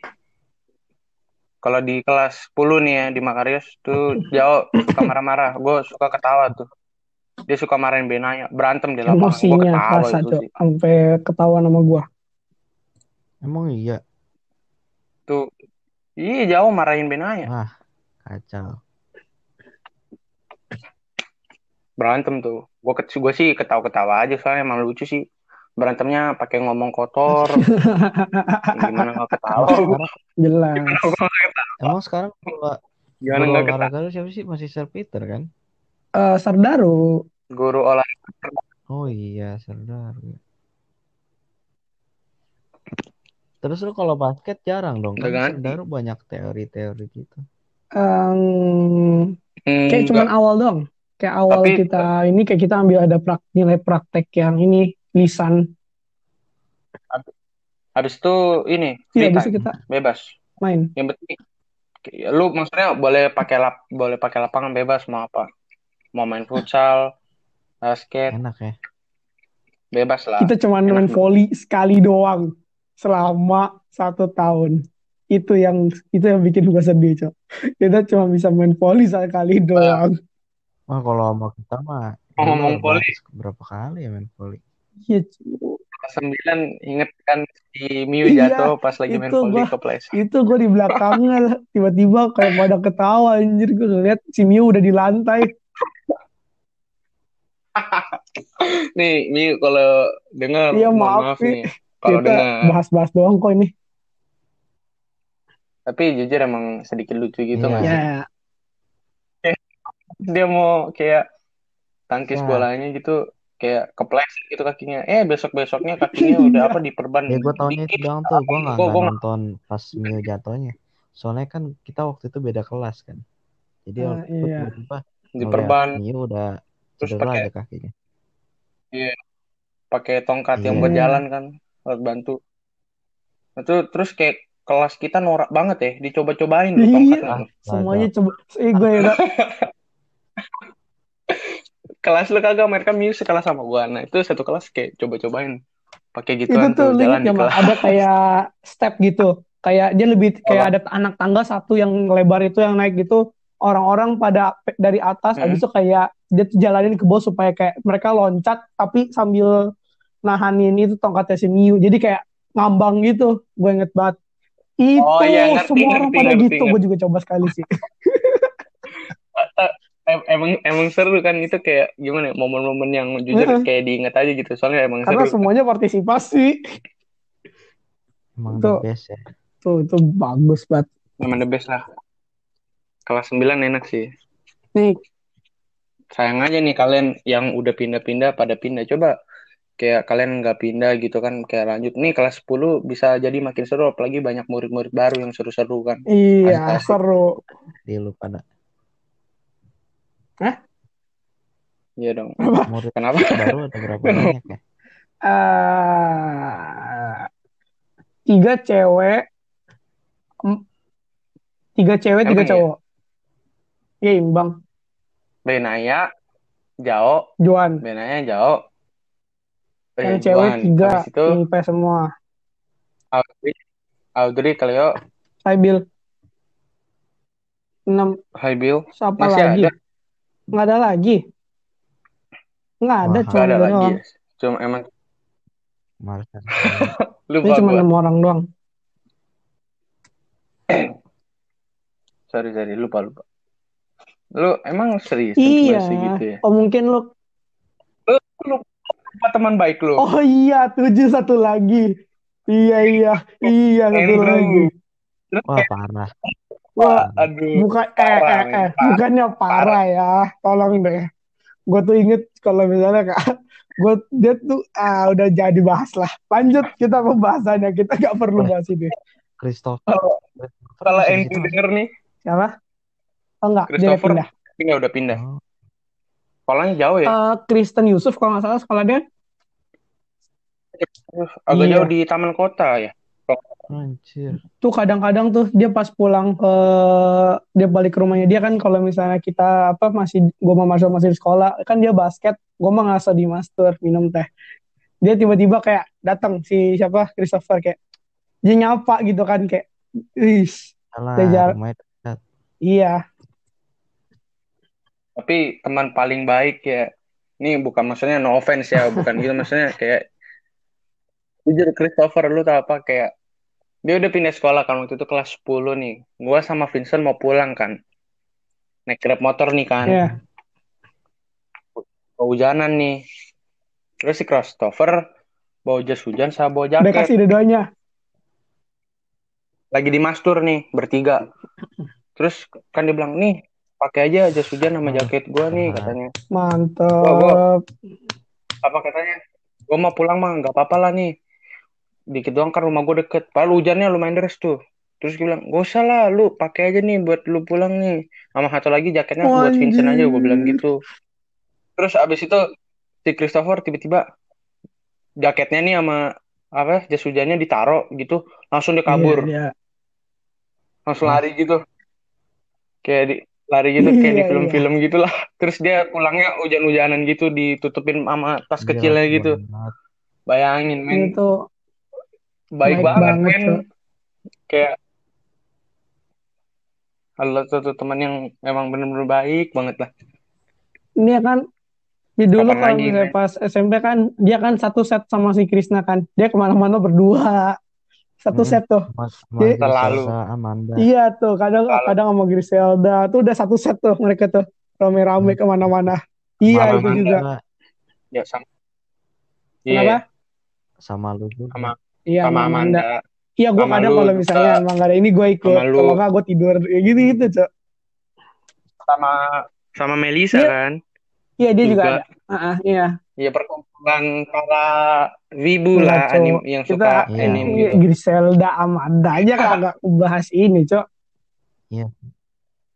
kalau di kelas 10 nih ya di Makarios tuh jauh suka marah-marah. Gue suka ketawa tuh. Dia suka marahin Benaya, berantem di lapangan. Gue emosinya ketawa kerasa itu cok sih. sampai ketawa nama gue emang iya Tuh. Iya jauh marahin Benaya. wah kacau Berantem tuh. Gue gue sih ketawa-ketawa aja soalnya emang lucu sih. Berantemnya pakai ngomong kotor. [LAUGHS] Gimana gak ketawa? emang sekarang jelas emang sekarang kalau Gimana guru gak ketawa? olahraga lu siapa sih masih Sir Peter kan Eh Sardaru Guru olahraga. oh iya Serdar terus lu kalau basket jarang dong kan. Serdar banyak teori-teori gitu em, Hmm, kayak cuman enggak. awal dong kayak awal Tapi- kita ini kayak kita ambil ada prak, nilai praktek yang ini lisan. Habis itu ini iya free time, kita bebas. main. Yang penting ya, lu maksudnya boleh pakai lap boleh pakai lapangan bebas mau apa? Mau main futsal basket enak ya. bebas lah. Kita cuma enak main volley sekali doang selama satu tahun. Itu yang itu yang bikin gue sedih cok. [LAUGHS] Kita cuma bisa main volley sekali doang wah kalau sama kita mah Oh, ngomong berapa- volley. berapa kali ya main volley Iya, sembilan inget kan si Miu Iya, jatuh pas lagi main volley gua- kepleset itu gue di belakangnya tiba-tiba kayak pada ketawa anjir. Gue ngeliat si Miu udah di lantai. [LAUGHS] Nih Miu kalau dengar Iya, maaf, maaf nih. Kalau kita dengar bahas-bahas doang kok ini. Tapi jujur emang sedikit lucu gitu Iya. nggak sih ya dia mau kayak tangkis Ya. bolanya gitu kayak kepleset gitu kakinya eh besok besoknya kakinya udah Iya. [LAUGHS] apa diperban ya gue taunya itu doang tuh gue nggak Gua- nggak gua- nonton pas Mio jatuhnya soalnya kan kita waktu itu beda kelas kan jadi Ah, waktu itu iya. tiba-tiba diperban Mio udah terus cedera pakai aja kakinya. pakai tongkat yang Iya. buat jalan kan alat bantu itu terus kayak kelas kita norak banget ya dicoba-cobain loh Iya. tongkatnya tuh. Semuanya coba. Eh gue ya. [LAUGHS] Kelas lu kagak mereka Mio sekelas sama gua. Nah itu satu kelas kayak coba-cobain. Pakai itu gituan tuh jalan di kelas. Ada kayak step gitu. Kayak dia lebih kayak ada anak tangga satu yang lebar itu yang naik gitu. Orang-orang pada dari atas Hmm. habis itu kayak dia tuh jalanin ke bawah supaya kayak mereka loncat tapi sambil nahanin itu tongkatnya si Miu. Jadi kayak ngambang gitu. Gue inget banget. Itu Oh, iya, ngerti, semua orang ngerti, pada ngerti, gitu. Gue juga coba sekali sih [LAUGHS] emang emang seru kan itu kayak gimana ya momen-momen yang jujur Heeh. kayak diingat aja gitu. Soalnya emang karena seru. semuanya partisipasi. Emang Tuh. the best ya. tuh itu bagus banget. Emang the best lah. Kelas 9 enak sih. Nih. Sayang aja nih kalian yang udah pindah-pindah pada pindah. Coba kayak kalian nggak pindah gitu kan kayak lanjut. Nih kelas 10 bisa jadi makin seru apalagi banyak murid-murid baru yang seru-seru kan. Iya seru. Dia lu pada iya dong. Murid kenapa? baru ada berapa banyak ya? eh tiga cewek tiga cewek tiga ya? cowok. Iya imbang. Benaya Jao. Juan. Benaya Jao. Yang Eh, cewek Juan. tiga habis itu IP semua. Audrey. Audrey Cleo. Hai Bill. Enam. Hai Bill. Siapa Masih lagi? ada? Nggak ada lagi. Nggak ada Wah, cuma ada lagi. doang. Cuma emang Marcel. [LAUGHS] ini lupa cuma gua. enam orang doang. [COUGHS] Sorry sorry. Lupa lupa. Lu emang serius iya. masih gitu ya? Oh mungkin lu lu lupa teman baik lu. Oh iya. Tujuh satu lagi. Iya iya. Iya satu lagi. Wah parah. Wah aduh bukan eh Parah, eh eh bukannya parah ya tolong deh. Gue tuh inget kalau misalnya kak [LAUGHS] gue dia tuh ah udah jadi bahas lah. Lanjut kita pembahasannya kita gak perlu bahas ini. Christopher. Kalau- situ. denger nih. Siapa? Oh enggak dia Christopher pindah. pindah udah pindah. Oh, sekolahnya jauh ya? Eh, Kristen Yusuf kalau nggak salah sekolah dia. Agak iya. jauh di taman kota ya anjir. tuh kadang-kadang tuh dia pas pulang ke dia balik ke rumahnya dia kan kalau misalnya kita apa masih gue mau masuk masih di sekolah kan dia basket gue mah ngasih di master minum teh. Dia tiba-tiba kayak datang si siapa Christopher kayak dia nyapa gitu kan kayak Wis, iya. Tapi teman paling baik ya ini bukan maksudnya no offense ya bukan gitu maksudnya kayak jujur Christopher lu tau apa? Kayak dia udah pindah sekolah kan waktu itu kelas 10 nih. Gua sama Vincent mau pulang kan. Naik grab motor nih kan. Iya. Kehujanan nih. Terus si Christopher bawa jas hujan sama bawa udah jaket kasih dua-duanya. Lagi di mastur nih bertiga. Terus kan dia bilang nih pakai aja jas hujan sama jaket gua nih katanya. Mantep apa katanya? Gue mau pulang mah nggak apa-apa lah nih dikit doang kan rumah gue deket. Padahal hujannya lumayan deras tuh. Terus gue bilang gak usah lah lu pakai aja nih buat lu pulang nih. Sama satu lagi jaketnya buat Vincent aja gue bilang gitu. Terus abis itu si Christopher tiba-tiba jaketnya nih sama apa jas hujannya ditaro gitu langsung dia kabur. Iya, iya. langsung lari gitu. Kayak di lari gitu kayak di Iya, film-film gitulah. Terus dia pulangnya hujan-hujanan gitu ditutupin sama tas Gila, kecilnya gitu. banget. bayangin men. Itu baik, baik banget, banget, men kayak Allah satu teman yang emang bener-bener baik banget lah. Dia kan di dulu Kapan kalau lagi, misalnya men? pas SMP kan dia kan satu set sama si Krisna kan. Dia ke mana-mana berdua. Satu Hmm. set tuh. Mas, Iya. Selalu. Amanda. iya tuh kadang Kalau- kadang sama Griselda. Tuh udah satu set tuh mereka tuh. Rame-rame ke mana-mana. Iya Sama itu juga. ya sama. Kenapa? Iya, Sama lu juga. sama iya sama Amanda. Amanda iya gue kadang kalau misalnya emang gak ada ini gue ikut. Kalau nggak gue tidur. Ya gitu gitu cok. Sama sama Melisa Iya. kan? Iya dia juga, Juga. ada. Ah, ah, iya ya perkumpulan para wibu Iya, lah anim yang kita suka Iya. anime iya, gitu Griselda Amanda aja kagak bahas ini cok.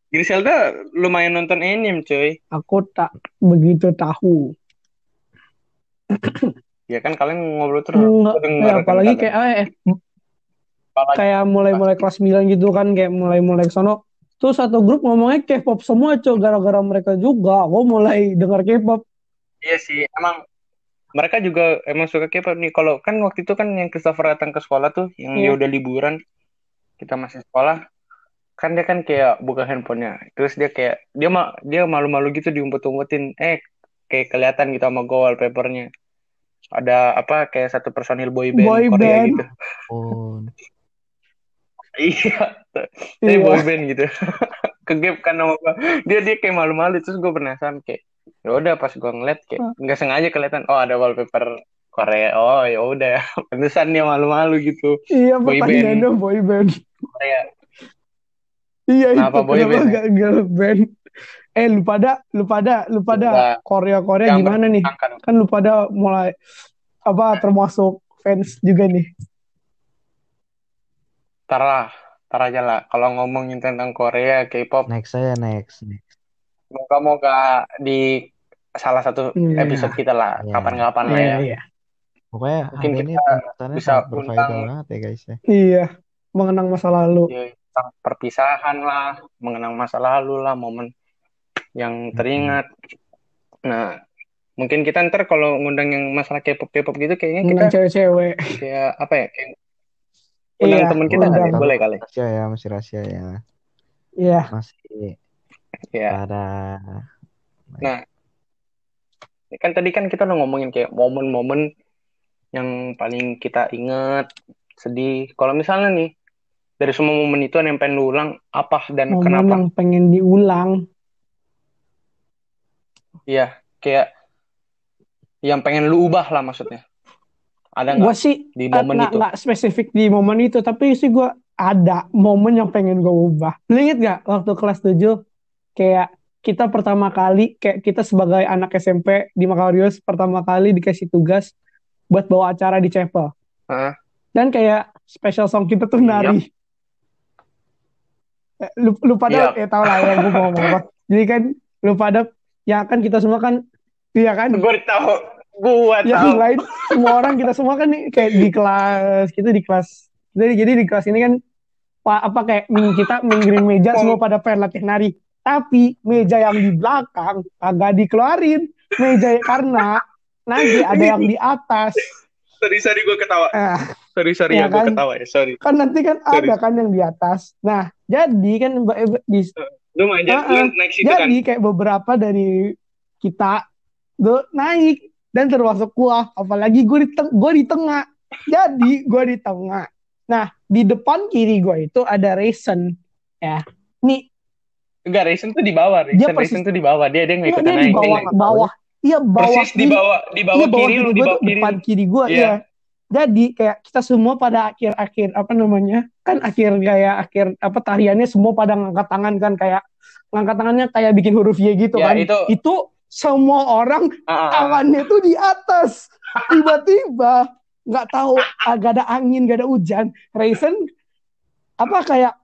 Griselda lumayan nonton anime, coy. Aku tak begitu tahu. [CLEARS THROAT] Ya kan kalian ngobrol terus. Enggak, ya, kan apalagi kalian. kayak eh, Apalagi- kayak mulai-mulai kelas 9 gitu kan kayak mulai-mulai ke sono terus satu grup ngomongnya K-pop semua cuy gara-gara mereka juga aku mulai dengar K-pop Iya sih, emang mereka juga emang suka K-pop nih. Kalau kan waktu itu kan yang Christopher datang ke sekolah tuh, yang dia Iya. udah liburan, kita masih sekolah, kan dia kan kayak buka handphonenya. Terus dia kayak dia ma dia malu-malu gitu diumpet-umpetin. Eh, kayak kelihatan gitu sama gue wallpapernya. Ada apa kayak satu personil boy band Boy Korea band. gitu. Oh, [LAUGHS] Iya, tapi Iya. boy band gitu. [LAUGHS] Kegep kan nama gua. Dia dia kayak malu-malu terus gue penasaran kayak ya udah pas gue ngeliat kayak Hmm. nggak sengaja kelihatan oh ada wallpaper Korea. Oh ya udah. [LAUGHS] Pantesan dia malu-malu gitu. iya Boy pertanyaannya boy band Korea. iya Kenapa itu boy kenapa band gak girl band eh lu pada lu pada lu pada Korea Korea gimana nih kan lu pada mulai apa termasuk fans juga nih Tar lah, tar aja lah. Kalau ngomongin tentang Korea, K-pop, next saya next. next. moga-moga di salah satu Iya. episode kita lah, Iya. kapan-kapan lah iya ya. iya Pokoknya Mungkin hari ini kita bisa berfaedah undang- banget ya guys ya. iya mengenang masa lalu Ya, tentang perpisahan lah, mengenang masa lalu lah, momen yang teringat. Nah, mungkin kita ntar kalau ngundang yang masalah K-pop K-pop gitu kayaknya kita cewek-cewek kayak apa ya? Kayak undang Iya, temen kita undang. kali, boleh kali. Rahasia ya, masih rahasia ya. iya Masih Ya. pada Nah, kan tadi kan kita udah ngomongin kayak momen-momen yang paling kita inget, sedih. Kalau misalnya nih, dari semua momen itu yang pengen lu ulang, apa dan momen kenapa? yang pengen diulang Iya, kayak yang pengen lu ubah lah maksudnya. Ada nggak sih di momen itu? nggak spesifik di momen itu tapi sih gue ada momen yang pengen gue ubah lu inget gak waktu kelas 7 kayak kita pertama kali kayak kita sebagai anak SMP di Makarius pertama kali dikasih tugas buat bawa acara di chapel Heeh. dan kayak special song kita tuh Iya. nari Eh, lu, lu pada Iya. ya tau lah ya gue mau ngomong apa [LAUGHS] jadi kan lu pada ya kan kita semua kan iya kan Gue tahu, gue yang tahu. lain semua orang kita semua kan nih kayak di kelas kita di kelas jadi jadi di kelas ini kan pa- apa kayak kita minggirin meja semua pada pengen latihan nari tapi meja yang di belakang agak dikeluarin meja karena nanti ada yang di atas Sorry, sorry gue ketawa. Ah, Sorry, sorry ya, gue kan? ketawa ya, sorry. kan nanti kan Sorry. ada kan yang di atas nah jadi kan mbak Ebe- di Lu main Ah, lu ah. naik situ kan? jadi kayak beberapa dari kita tuh naik dan termasuk gua apalagi gue di teng gua di tengah jadi gua di tengah nah di depan kiri gua itu ada Raisin ya nih Enggak, Raisin tuh di bawah. Raisin, Dia persis- Raisin tuh di bawah. Dia dia nggak Iya, dia di naik. bawah Dia- bawah iya bawah Persis di kiri. bawah, di bawah Iya, kiri lu, di bawah kiri. depan kiri gua Iya. iya jadi kayak kita semua pada akhir-akhir apa namanya kan akhir kayak akhir apa tariannya semua pada ngangkat tangan kan kayak ngangkat tangannya kayak bikin huruf Y gitu Ya, kan itu- itu semua orang Ah, ah, ah. tangannya tuh di atas tiba-tiba nggak tahu agak ada angin gak ada hujan Raisin apa kayak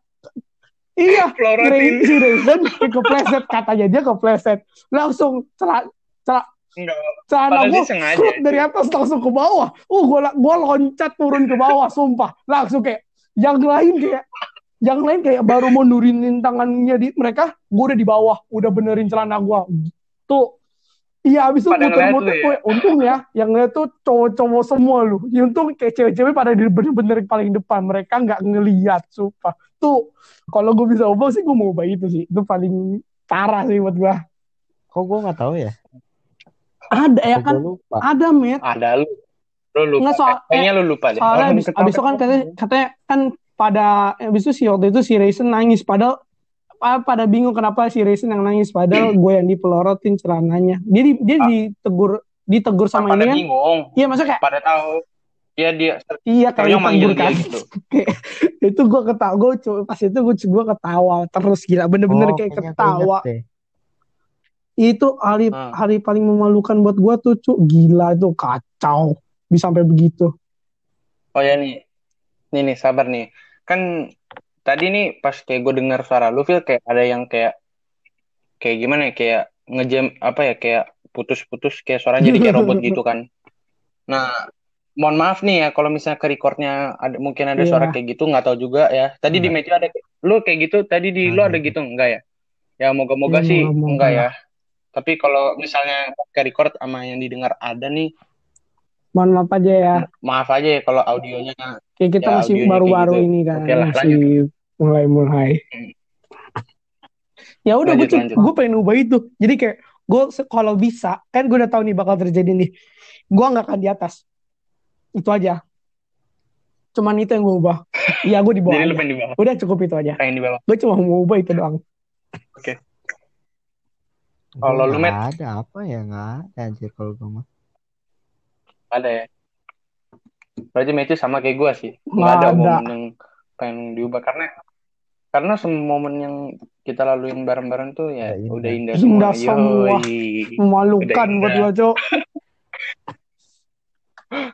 iya Florotin. Ray- si Raisin kepleset katanya dia kepleset langsung celana celana Enggak. celana Padahal gue sengaja. dari atas langsung ke bawah. Uh gue gua loncat turun ke bawah sumpah. Langsung kayak yang lain kayak yang lain kayak baru mau nurunin tangannya di mereka gue udah di bawah udah benerin celana gue tuh iya abis itu muter-muter ya? gue untung ya yang ngeliat tuh cowok-cowok semua lu. Ya, untung kayak cewek-cewek pada di bener-bener paling depan. Mereka nggak ngeliat sumpah. Tuh kalau gue bisa ubah sih gue mau ubah itu sih. Itu paling parah sih buat gue kok gue nggak tahu ya? Ada ya kan lupa. ada met Ada lu. Lu lupa. Nggak, soal- Kayaknya lu lupa deh. soalnya Orang abis, abis itu kan katanya, katanya kan pada abis itu si waktu itu si Raisin nangis padahal pa- pada bingung kenapa si Raisin yang nangis padahal gue yang dipelorotin celananya dia di- dia ditegur ditegur sama pada ini kan bingung. iya maksudnya kayak Pada tahu. Iya dia iya kayak manggil kan gitu. [LAUGHS] itu gue ketawa gue pas itu gue gue ketawa terus gila bener-bener Oh, kayak ketawa ingat deh. Itu hari Hmm. hari paling memalukan buat gue tuh cu gila itu kacau bisa sampai begitu Oh ya nih. Nih nih sabar nih. Kan tadi nih pas kayak gue dengar suara lu feel kayak ada yang kayak kayak gimana ya kayak ngejam apa ya kayak putus-putus kayak suaranya jadi kayak robot gitu kan. Nah, mohon maaf nih ya kalau misalnya ke recordnya ada mungkin ada Iya. suara kayak gitu nggak tahu juga ya. Tadi di Matthew ada lu kayak gitu, tadi di lu ada gitu enggak ya? Ya moga-moga Ya, sih moga-moga. enggak ya. Tapi kalau misalnya ke record sama yang didengar ada nih, Mohon maaf aja ya. maaf aja ya kalau audionya Kayak kita Ya, masih baru-baru gitu. ini kan. Oke lah, masih mulai-mulai. Hmm. Ya udah gue gue pengen ubah itu. Jadi kayak gue kalau bisa kan gue udah tahu nih bakal terjadi nih. Gue nggak akan di atas. Itu aja. Cuman itu yang gue ubah. Iya gue di bawah. Jadi lu aja. pengen di bawah, Udah cukup itu aja. pengen di bawah. Gue cuma mau ubah itu doang. Kalau lu, Matt? ada apa ya nggak ada anjir kalau gue mah. Ada ya. Berarti Matthew sama kayak gue sih. Nggak ada, ada. momen yang pengen diubah karena karena semua momen yang kita laluin bareng-bareng tuh ya Udah indah. udah indah, Indah semua. semua. Yoi. Memalukan Udah buat lo cok. [LAUGHS]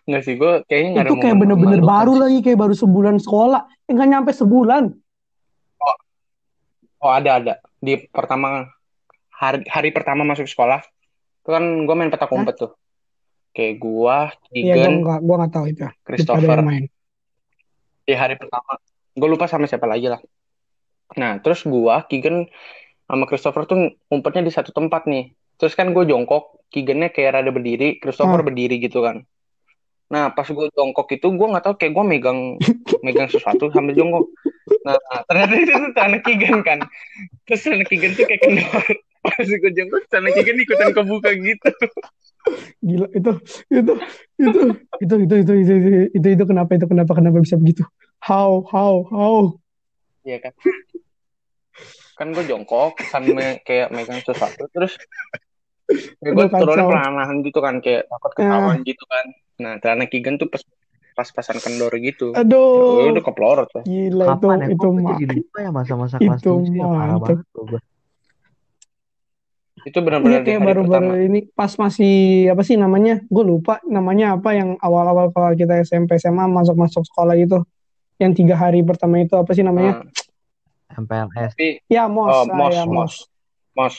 Nggak sih gue kayaknya nggak ada Itu kayak bener-bener baru sih. lagi kayak baru sebulan sekolah. Eh, nggak nyampe sebulan. Oh ada ada di pertama hari hari pertama masuk sekolah itu kan gue main petak umpet tuh. Kayak gua, Iya gue nggak gue nggak tahu itu. Christopher main. di hari pertama. Gue lupa sama siapa lagi lah. Nah terus gua, Keegan sama Christopher tuh ngumpetnya di satu tempat nih. Terus kan gue jongkok, Keegan-nya kayak rada berdiri, Christopher Ah. berdiri gitu kan. Nah pas gue jongkok itu gue nggak tahu kayak gue megang [LAUGHS] megang sesuatu sambil jongkok. Nah ternyata itu tuh tanah Keegan kan. Terus tanah Keegan tuh kayak kendor. Pas gue jongkok tanah Keegan ikutan kebuka gitu. Gila itu itu itu itu itu itu itu itu itu, itu kenapa itu kenapa kenapa bisa begitu? How how how? Iya kan. Kan gue jongkok sambil kayak megang sesuatu terus ya gue Aduh, kacau. turunnya perlahan gitu kan kayak takut ketahuan gitu kan. Nah tanah Keegan tuh pas pas-pasan kendor gitu. Ya Aduh, udah keplorot lah. gila itu Kapan ya? itu Kok gue mah jadi lupa ya masa-masa [LAUGHS] kelas Itu 7 ya parah mantep. banget tuh gue. Itu Iya benar-benar di kayak baru-baru pertama. ini pas masih apa sih namanya? Gue lupa namanya apa yang awal-awal kalau kita SMP SMA masuk-masuk sekolah itu. Yang tiga hari pertama itu apa sih namanya? Nah, MPLS. tapi Ya mos, oh, ah, mos, ya mos, mos. mos.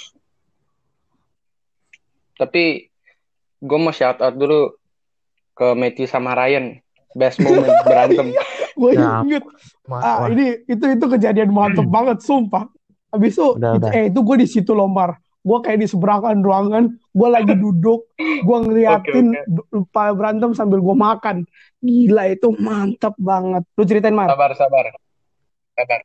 Tapi gue mau shout out dulu ke Matthew sama Ryan. Best moment [LAUGHS] berantem. Gue Ya, inget ah ini itu itu kejadian mantep banget sumpah. Habis itu, Udah, itu- udah. eh itu gue di situ lombar. Gue kayak di seberangan ruangan, gue lagi duduk, gue ngeliatin lupa berantem sambil gue makan. Gila itu mantap banget. Lu ceritain Mar? Sabar, sabar. Sabar.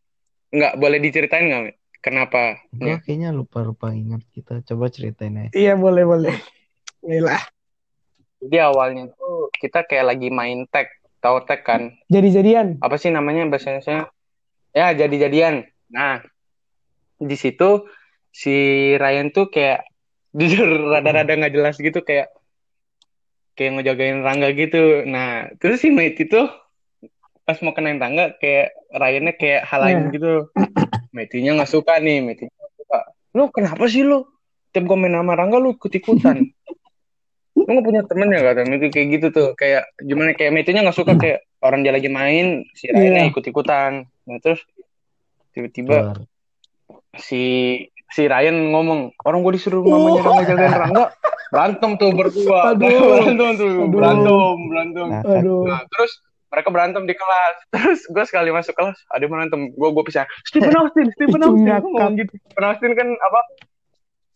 Enggak, boleh diceritain nggak? Kenapa? gue kayaknya lupa-lupa ingat kita. Coba ceritain aja. Iya boleh boleh. Gila. Jadi awalnya tuh kita kayak lagi main tag. Tahu tag kan? Jadi-jadian. Apa sih namanya bahasa Indonesia? Ya, jadi-jadian. Nah, di situ si Ryan tuh kayak [LAUGHS] jujur rada-rada nggak jelas gitu kayak kayak ngejagain Rangga gitu. Nah, terus si Mate itu pas mau kenain Rangga kayak Ryannya kayak halain Iya. gitu. Mate-nya nggak suka nih, nggak suka. Lu kenapa sih lu? Tiap gue main sama Rangga lu ikut-ikutan. [LAUGHS] lu nggak punya temen ya kata Mate kayak gitu tuh. Kayak gimana kayak Mate-nya nggak suka kayak orang dia lagi main, si Ryannya Iya. ikut-ikutan. Nah, terus tiba-tiba si si Ryan ngomong orang gue disuruh mamanya Rangga jagain Rangga berantem tuh berdua. Aduh. [LAUGHS] berantem tuh Aduh. berantem berantem. Nah, Aduh. nah terus mereka berantem di kelas. [LAUGHS] Terus gue sekali masuk kelas ada yang berantem. Gue gue pisah Stephen [LAUGHS] Austin Stephen Austin. ngomong gitu. Stephen Austin kan apa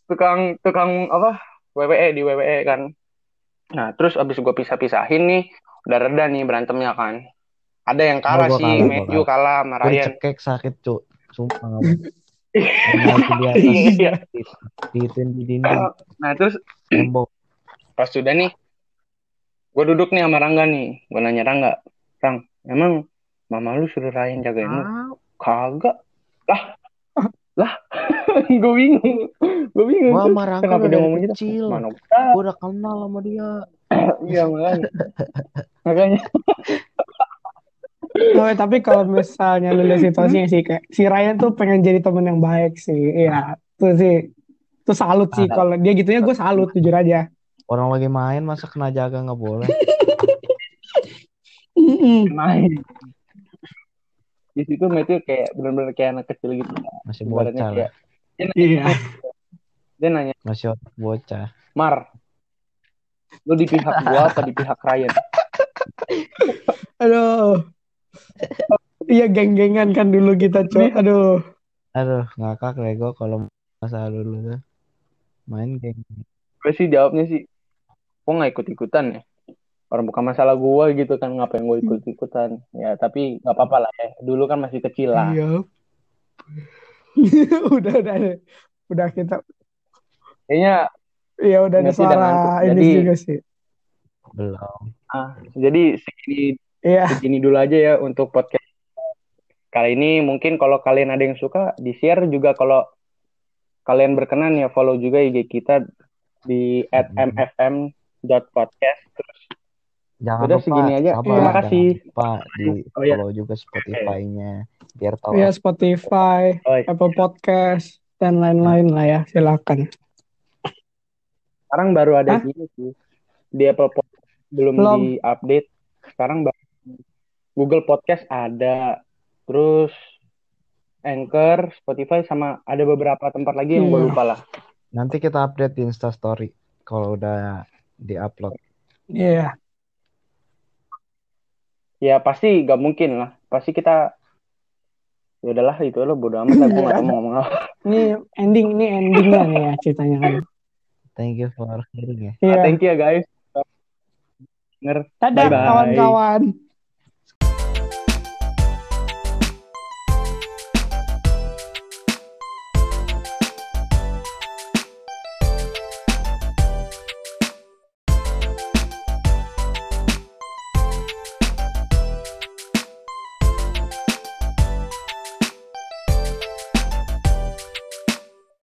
tukang tukang apa WWE di WWE kan. Nah terus abis gue pisah-pisahin nih udah reda nih berantemnya kan. Ada yang kalah Oh, sih kalah, Matthew kalah. sama Ryan. dicekek sakit cuk. Sumpah di atas Iya. di di dinding. Nah terus tembok. pas sudah nih gue duduk nih sama Rangga nih. Gue nanya Rangga Rang emang mama lu suruh Ryan jagain lu? Ah, kagak. Lah lah. [LAUGHS] Gue bingung. Gue bingung. Gua sama Rangga kenapa dia ngomong gitu? kecil. mana gua Gue udah kenal sama dia. [LAUGHS] iya makanya. Makanya [LAUGHS] Oh, tapi kalau misalnya lu lihat situasinya sih kayak si Ryan tuh pengen jadi temen yang baik sih. Iya, itu sih. Itu salut sih kalau dia gitunya gue salut jujur aja. Orang lagi main masa kena jaga nggak boleh. [LAUGHS] Main di situ Matthew kayak benar-benar kayak anak kecil gitu Masih bocah lah. kayak dia nanya, Iya. dia nanya Masih bocah. Mar lu di pihak gua apa di pihak Ryan [LAUGHS] Aduh. Iya geng-gengan kan dulu kita, Cok. Aduh. Aduh, ngakak gue kalau masa dulu tuh. Main geng. gue sih jawabnya sih kok nggak ikut ikutan ya orang bukan masalah gua gitu kan ngapain gue ikut ikutan ya tapi nggak apa-apa lah ya dulu kan masih kecil lah Iya. [LAUGHS] udah udah udah kita kayaknya ya udah ada suara ini Jadi- juga sih. Belum. ah, jadi segini Iya. segini dulu aja ya untuk podcast kali ini mungkin kalau kalian ada yang suka di share juga kalau kalian berkenan ya follow juga IG kita di @mfm.podcast terus Jangan Udah, lupa, segini aja. sabar, Terima kasih. Jangan lupa di Oh, iya. follow juga Spotify-nya biar tahu Ya Spotify, oh, iya. Apple Podcast dan lain-lain lah ya. Silakan. sekarang baru ada Hah? gini sih di Apple Podcast belum Belum. di update sekarang baru Google Podcast ada terus Anchor Spotify sama ada beberapa tempat lagi yang gue Iya. lupa lah Nanti kita update di Insta Story kalau udah di-upload. Iya. ya pasti gak mungkin lah pasti kita ya udahlah itu lo bodo amat lah gue gak mau ngomong apa [LAUGHS] Ini ending, ini endingnya nih ya ceritanya kan. Thank you for hearing ya. Iya. thank you ya guys. Dadah kawan-kawan.